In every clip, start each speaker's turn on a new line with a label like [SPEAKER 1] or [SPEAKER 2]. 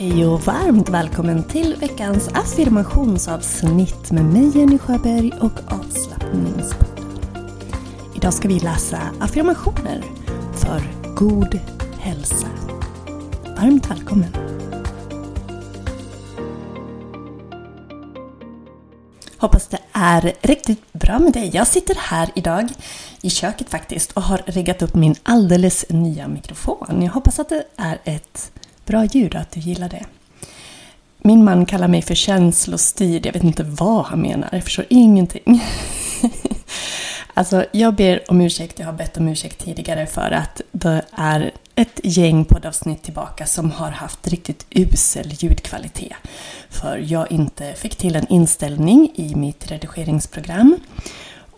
[SPEAKER 1] Hej och varmt välkommen till veckans affirmationsavsnitt med mig Jenny Sjöberg och avslappningspodden. Idag ska vi läsa affirmationer för god hälsa. Varmt välkommen! Hoppas det är riktigt bra med dig. Jag sitter här idag i köket faktiskt och har riggat upp min alldeles nya mikrofon. Jag hoppas att det är ett bra ljud att du gillar det. Min man kallar mig för känslostyrd. Jag vet inte vad han menar. Jag förstår ingenting. alltså, jag ber om ursäkt. Jag har bett om ursäkt tidigare för att det är ett gäng poddavsnitt tillbaka som har haft riktigt usel ljudkvalitet. För jag inte fick till en inställning i mitt redigeringsprogram.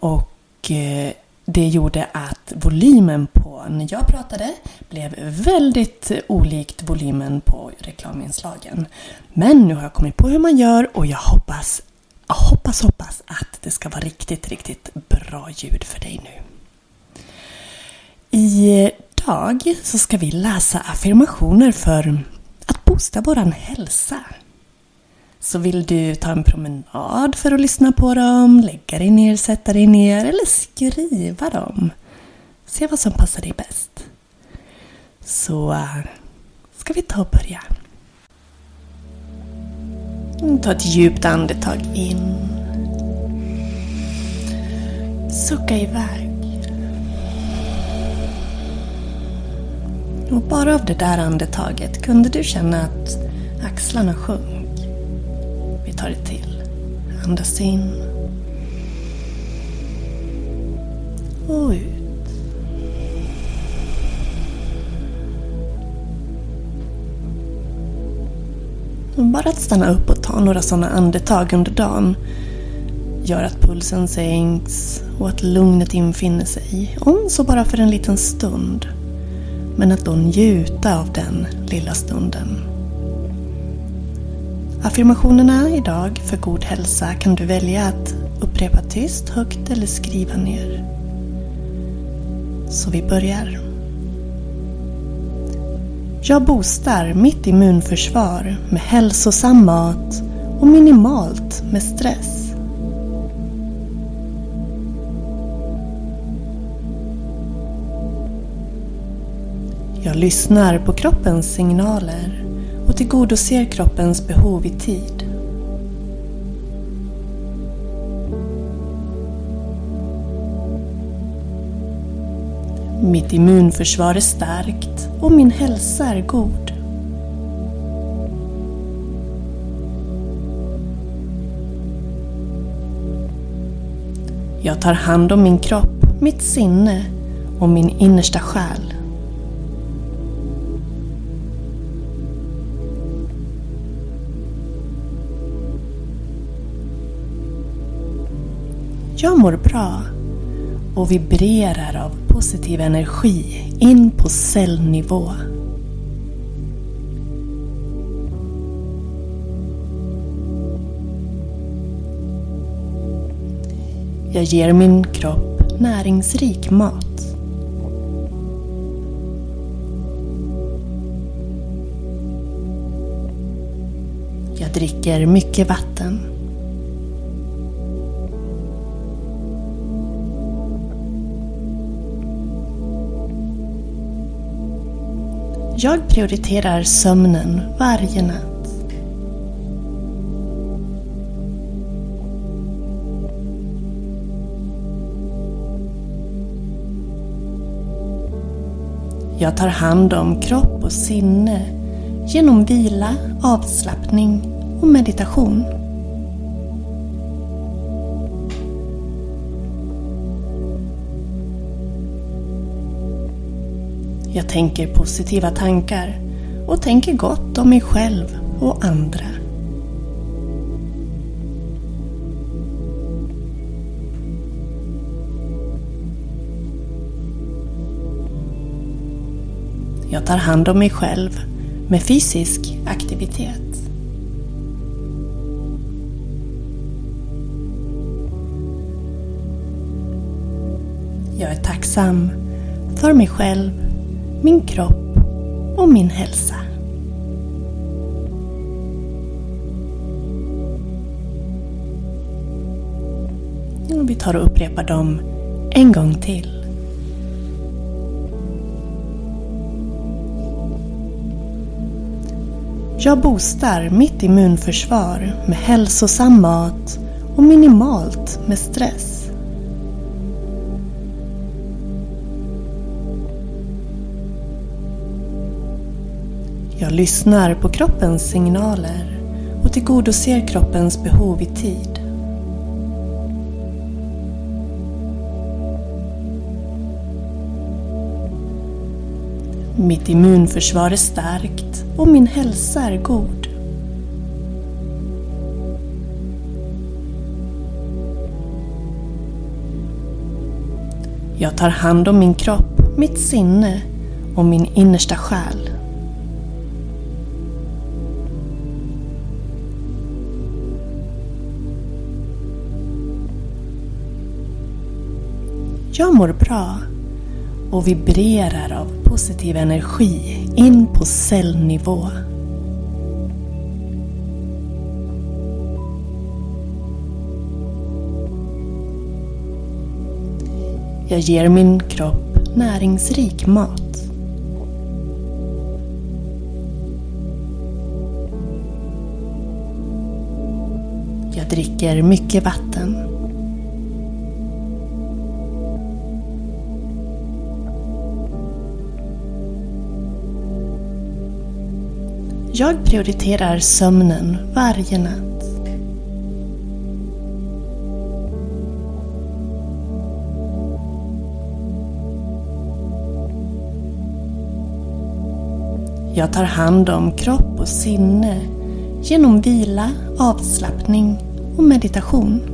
[SPEAKER 1] Och eh, det gjorde att volymen på när jag pratade blev väldigt olikt volymen på reklaminslagen. Men nu har jag kommit på hur man gör och jag hoppas, jag hoppas, hoppas att det ska vara riktigt, riktigt bra ljud för dig nu. Idag så ska vi läsa affirmationer för att boosta våran hälsa. Så vill du ta en promenad för att lyssna på dem, lägga dig ner, sätta dig ner eller skriva dem. Se vad som passar dig bäst. Så eh, ska vi ta och börja. Mm, ta ett djupt andetag in. Sucka iväg. Och bara av det där andetaget kunde du känna att axlarna sjönk. Ta tar det till. Andas in. Och ut. Och bara att stanna upp och ta några sådana andetag under dagen gör att pulsen sänks och att lugnet infinner sig. Om så bara för en liten stund. Men att då njuta av den lilla stunden. Affirmationerna idag för god hälsa kan du välja att upprepa tyst, högt eller skriva ner. Så vi börjar. Jag boostar mitt immunförsvar med hälsosam mat och minimalt med stress. Jag lyssnar på kroppens signaler och tillgodoser kroppens behov i tid. Mitt immunförsvar är starkt och min hälsa är god. Jag tar hand om min kropp, mitt sinne och min innersta själ. Jag mår bra och vibrerar av positiv energi in på cellnivå. Jag ger min kropp näringsrik mat. Jag dricker mycket vatten. Jag prioriterar sömnen varje natt. Jag tar hand om kropp och sinne genom vila, avslappning och meditation. Jag tänker positiva tankar och tänker gott om mig själv och andra. Jag tar hand om mig själv med fysisk aktivitet. Jag är tacksam för mig själv, min kropp och min hälsa. Och vi tar och upprepar dem en gång till. Jag boostar mitt immunförsvar med hälsosam mat och minimalt med stress. Jag lyssnar på kroppens signaler och tillgodoser kroppens behov i tid. Mitt immunförsvar är starkt och min hälsa är god. Jag tar hand om min kropp, mitt sinne och min innersta själ. Jag mår bra och vibrerar av positiv energi in på cellnivå. Jag ger min kropp näringsrik mat. Jag dricker mycket vatten. Jag prioriterar sömnen varje natt. Jag tar hand om kropp och sinne genom vila, avslappning och meditation.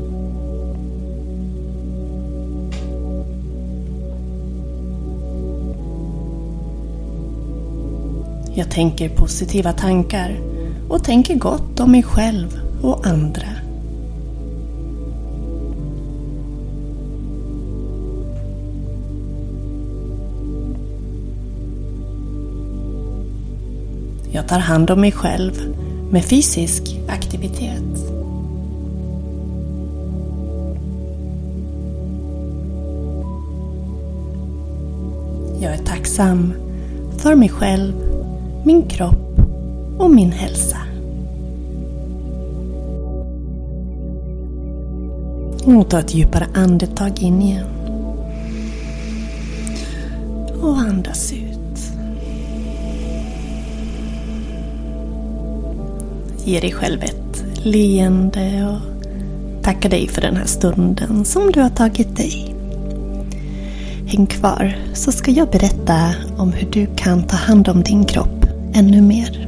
[SPEAKER 1] Jag tänker positiva tankar och tänker gott om mig själv och andra. Jag tar hand om mig själv med fysisk aktivitet. Jag är tacksam för mig själv, min kropp och min hälsa. Och ta ett djupare andetag in igen. Och andas ut. Ge dig själv ett leende och tacka dig för den här stunden som du har tagit dig. Häng kvar så ska jag berätta om hur du kan ta hand om din kropp ännu mer.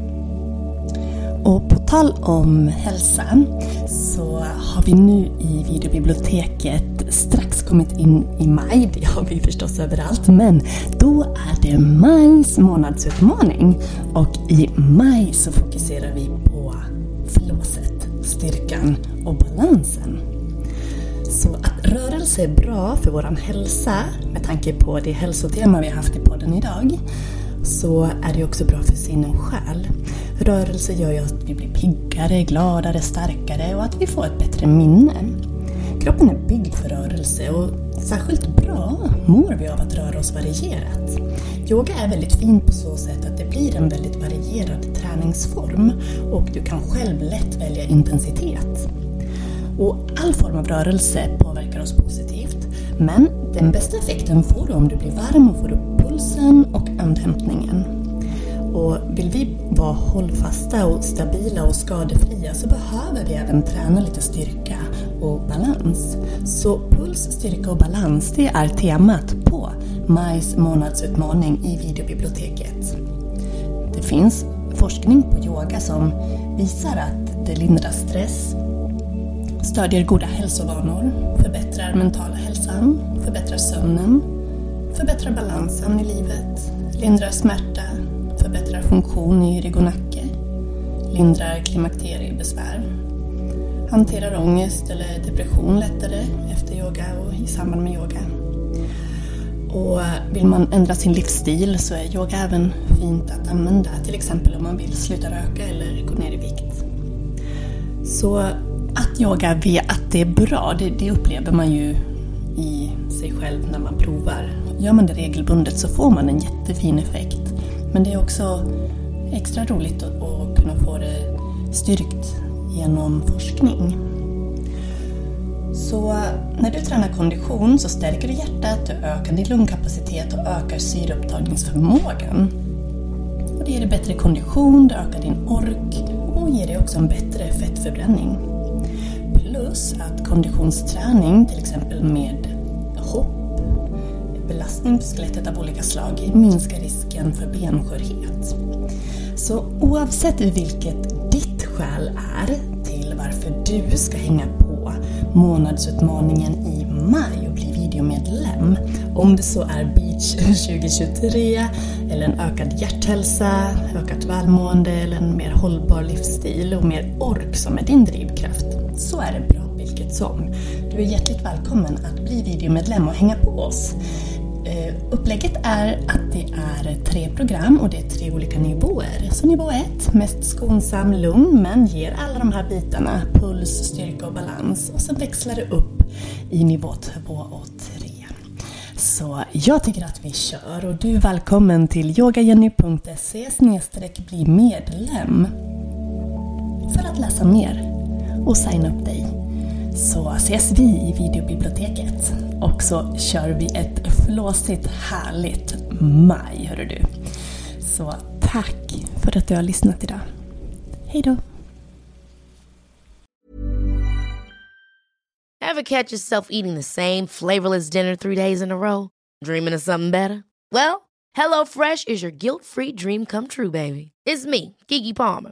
[SPEAKER 1] Och på tal om hälsa så har vi nu i videobiblioteket strax kommit in i maj. Det har vi förstås överallt. Men då är det majs månadsutmaning. Och i maj så fokuserar vi på flåset, styrkan och balansen. Så att rörelse är bra för vår hälsa med tanke på det hälsotema vi har haft i podden idag så är det också bra för sin och själ. Rörelse gör ju att vi blir piggare, gladare, starkare och att vi får ett bättre minne. Kroppen är byggd för rörelse och särskilt bra mår vi av att röra oss varierat. Yoga är väldigt fint på så sätt att det blir en väldigt varierad träningsform och du kan själv lätt välja intensitet. Och all form av rörelse påverkar oss positivt men den bästa effekten får du om du blir varm och får upp pulsen och andhämtningen. Och vill vi vara hållfasta och stabila och skadefria så behöver vi även träna lite styrka och balans. Så puls, styrka och balans, det är temat på majs månadsutmaning i videobiblioteket. Det finns forskning på yoga som visar att det lindrar stress, stödjer goda hälsovanor, förbättrar mentala hälsan, förbättrar sömnen, förbättrar balansen i livet, lindrar smärta, funktion i rygg och nacke, lindrar klimakteriebesvär, hanterar ångest eller depression lättare efter yoga och i samband med yoga. Och vill man ändra sin livsstil så är yoga även fint att använda, till exempel om man vill sluta röka eller gå ner i vikt. Så att yoga vet att det är bra, det, det upplever man ju i sig själv när man provar. Gör man det regelbundet så får man en jättefin effekt. Men det är också extra roligt att, kunna få det styrkt genom forskning. Så när du tränar kondition så stärker du hjärtat, du ökar din lungkapacitet och ökar syreupptagningsförmågan. Och det ger dig bättre kondition, det ökar din ork och ger dig också en bättre fettförbränning. Plus att konditionsträning, till exempel med belastning på skelettet av olika slag, minskar risken för benskörhet. Så oavsett vilket ditt skäl är till varför du ska hänga på månadsutmaningen i maj och bli videomedlem, om det så är Beach 2023 eller en ökad hjärthälsa, ökat välmående eller en mer hållbar livsstil och mer ork som är din drivkraft, så är det bra vilket som. Du är hjärtligt välkommen att bli videomedlem och hänga på oss. Upplägget är att det är tre program och det är tre olika nivåer. Så nivå ett, mest skonsam, lugn, men ger alla de här bitarna, puls, styrka och balans. Och sen växlar det upp i nivå två och tre. Så jag tycker att vi kör och du är välkommen till yogajenny.se bli medlem för att läsa mer och signa upp dig. Så ses vi i videobiblioteket och så kör vi ett flåsigt härligt maj, hörru du. Så tack för att du har lyssnat idag. Hej då!
[SPEAKER 2] Have catch yourself eating the same flavorless dinner three days in a row? Dreaming of something better? Well, Hello Fresh is your guilt-free dream come true, baby. It's me, Gigi Palmer.